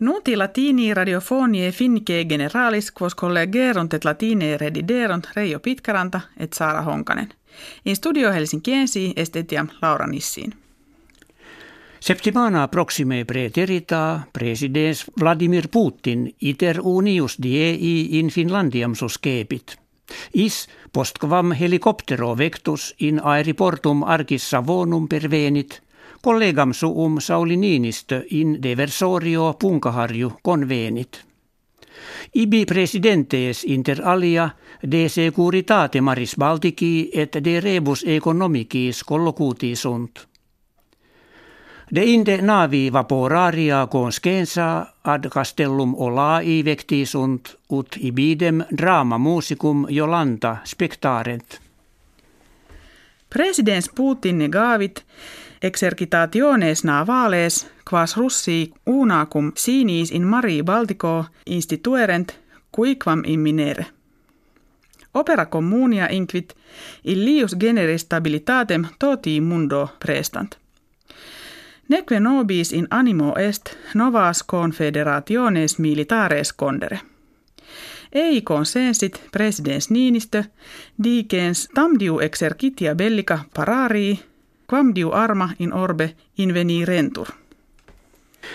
Nuti latini radiofonie finke generalis quos collegerunt et latine rediderunt Reijo Pitkaranta et Saara Honkanen. In studio Helsinkiensi est etiam Laura Nissiin. Septimana proxime preterita presidens Vladimir Putin iter unius diei in Finlandiam suscepit. Is postquam helikoptero vectus in aeriportum argis Savonum pervenit, kollegam suum Sauli Niinistö in versorio punkaharju convenit. Ibi presidentes inter alia de securitate maris Baltici et de rebus economicis collocuti sunt. De inde navi vaporaria conscensa ad castellum olai vectisunt ut ibidem drama musicum Jolanta spectarent. Presidents Putin negavit exercitationes navales quas russi unacum sinis in mari Baltico instituerent quiquam imminere. Opera communia inquit illius generis stabilitatem toti mundo prestant. Neque nobis in animo est novas confederationes militares condere. Ei consensit presidens Niinistö, digens tamdiu exercitia bellica pararii, quamdiu arma in orbe inveni rentur.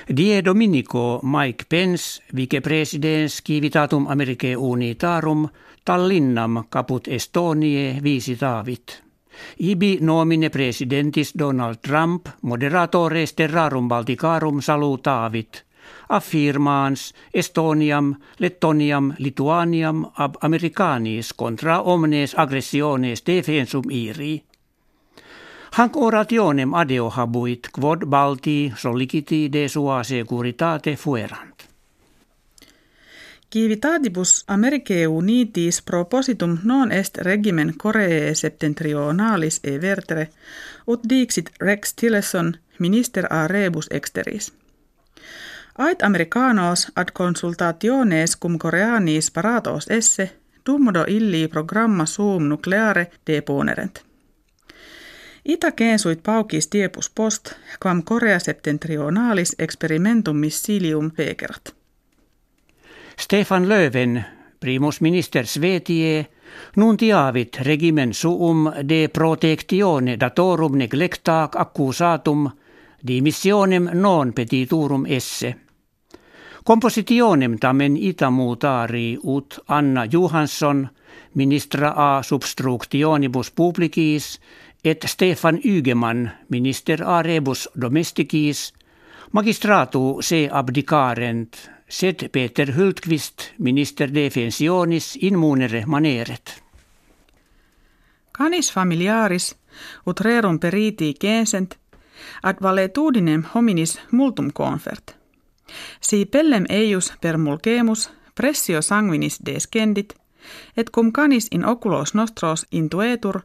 Die Dominico Mike Pence, vicepresidens civitatum Americae unitarum, Tallinnam caput Estoniae visitavit. Ibi nomine presidentis Donald Trump moderatores terrarum Balticarum salutavit, affirmans Estoniam, Lettoniam, Lituaniam ab Americanis contra omnes aggressiones defensum iri. Hanc orationem adeo habuit quod Balti soliciti de sua securitate fuerant. Civitatibus Americae unitis propositum non est regimen Koreae septentrionalis e vertere, ut dixit Rex Tillerson minister a rebus exteris. Ait americanos ad consultationes cum coreanis paratos esse, dummodo illi programma suum nucleare deponerent. Ita kensuit paucis tiepus post, quam Korea septentrionalis experimentum missilium fekerat. Stefan Löfven, primus minister Svetie, nuntiavit regimen suum de protectione datorum neglectac accusatum dimissionem non petiturum esse. Compositionem tamen ita mutari ut Anna Johansson, ministra a substructionibus publicis, et Stefan Ygeman, minister a rebus domesticis, magistratu se abdicarent sed Peter Hultqvist, minister defensionis in munere maneret. Canis familiaris ut rerum periti gensent ad valetudinem hominis multum confert. Si pellem eius per mulgemus pressio sanguinis descendit, et cum canis in oculos nostros intuetur,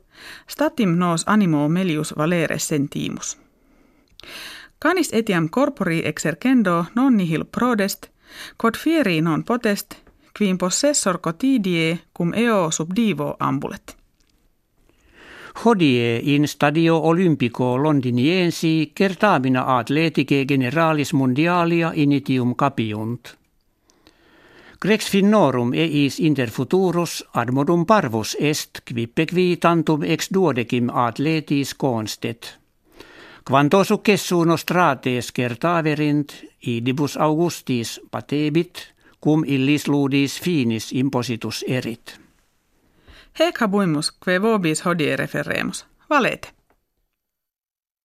statim nos animo melius valere sentimus. Canis etiam corpori exercendo non nihil prodest, Quod fieri non potest, quim possessor cotidie cum eo subdivo ambulet. Hodie in stadio olympico londiniensi certamina atletice generalis mondialia initium capiunt. Grex finnorum eis inter futurus ad modum parvus est quippe qui tantum ex duodecim atletis constet. Quanto successu nostrates certaverint, idibus Augustis patebit, cum illis ludis finis impositus erit. Hec habuimus, que vobis hodie referemus. Valete.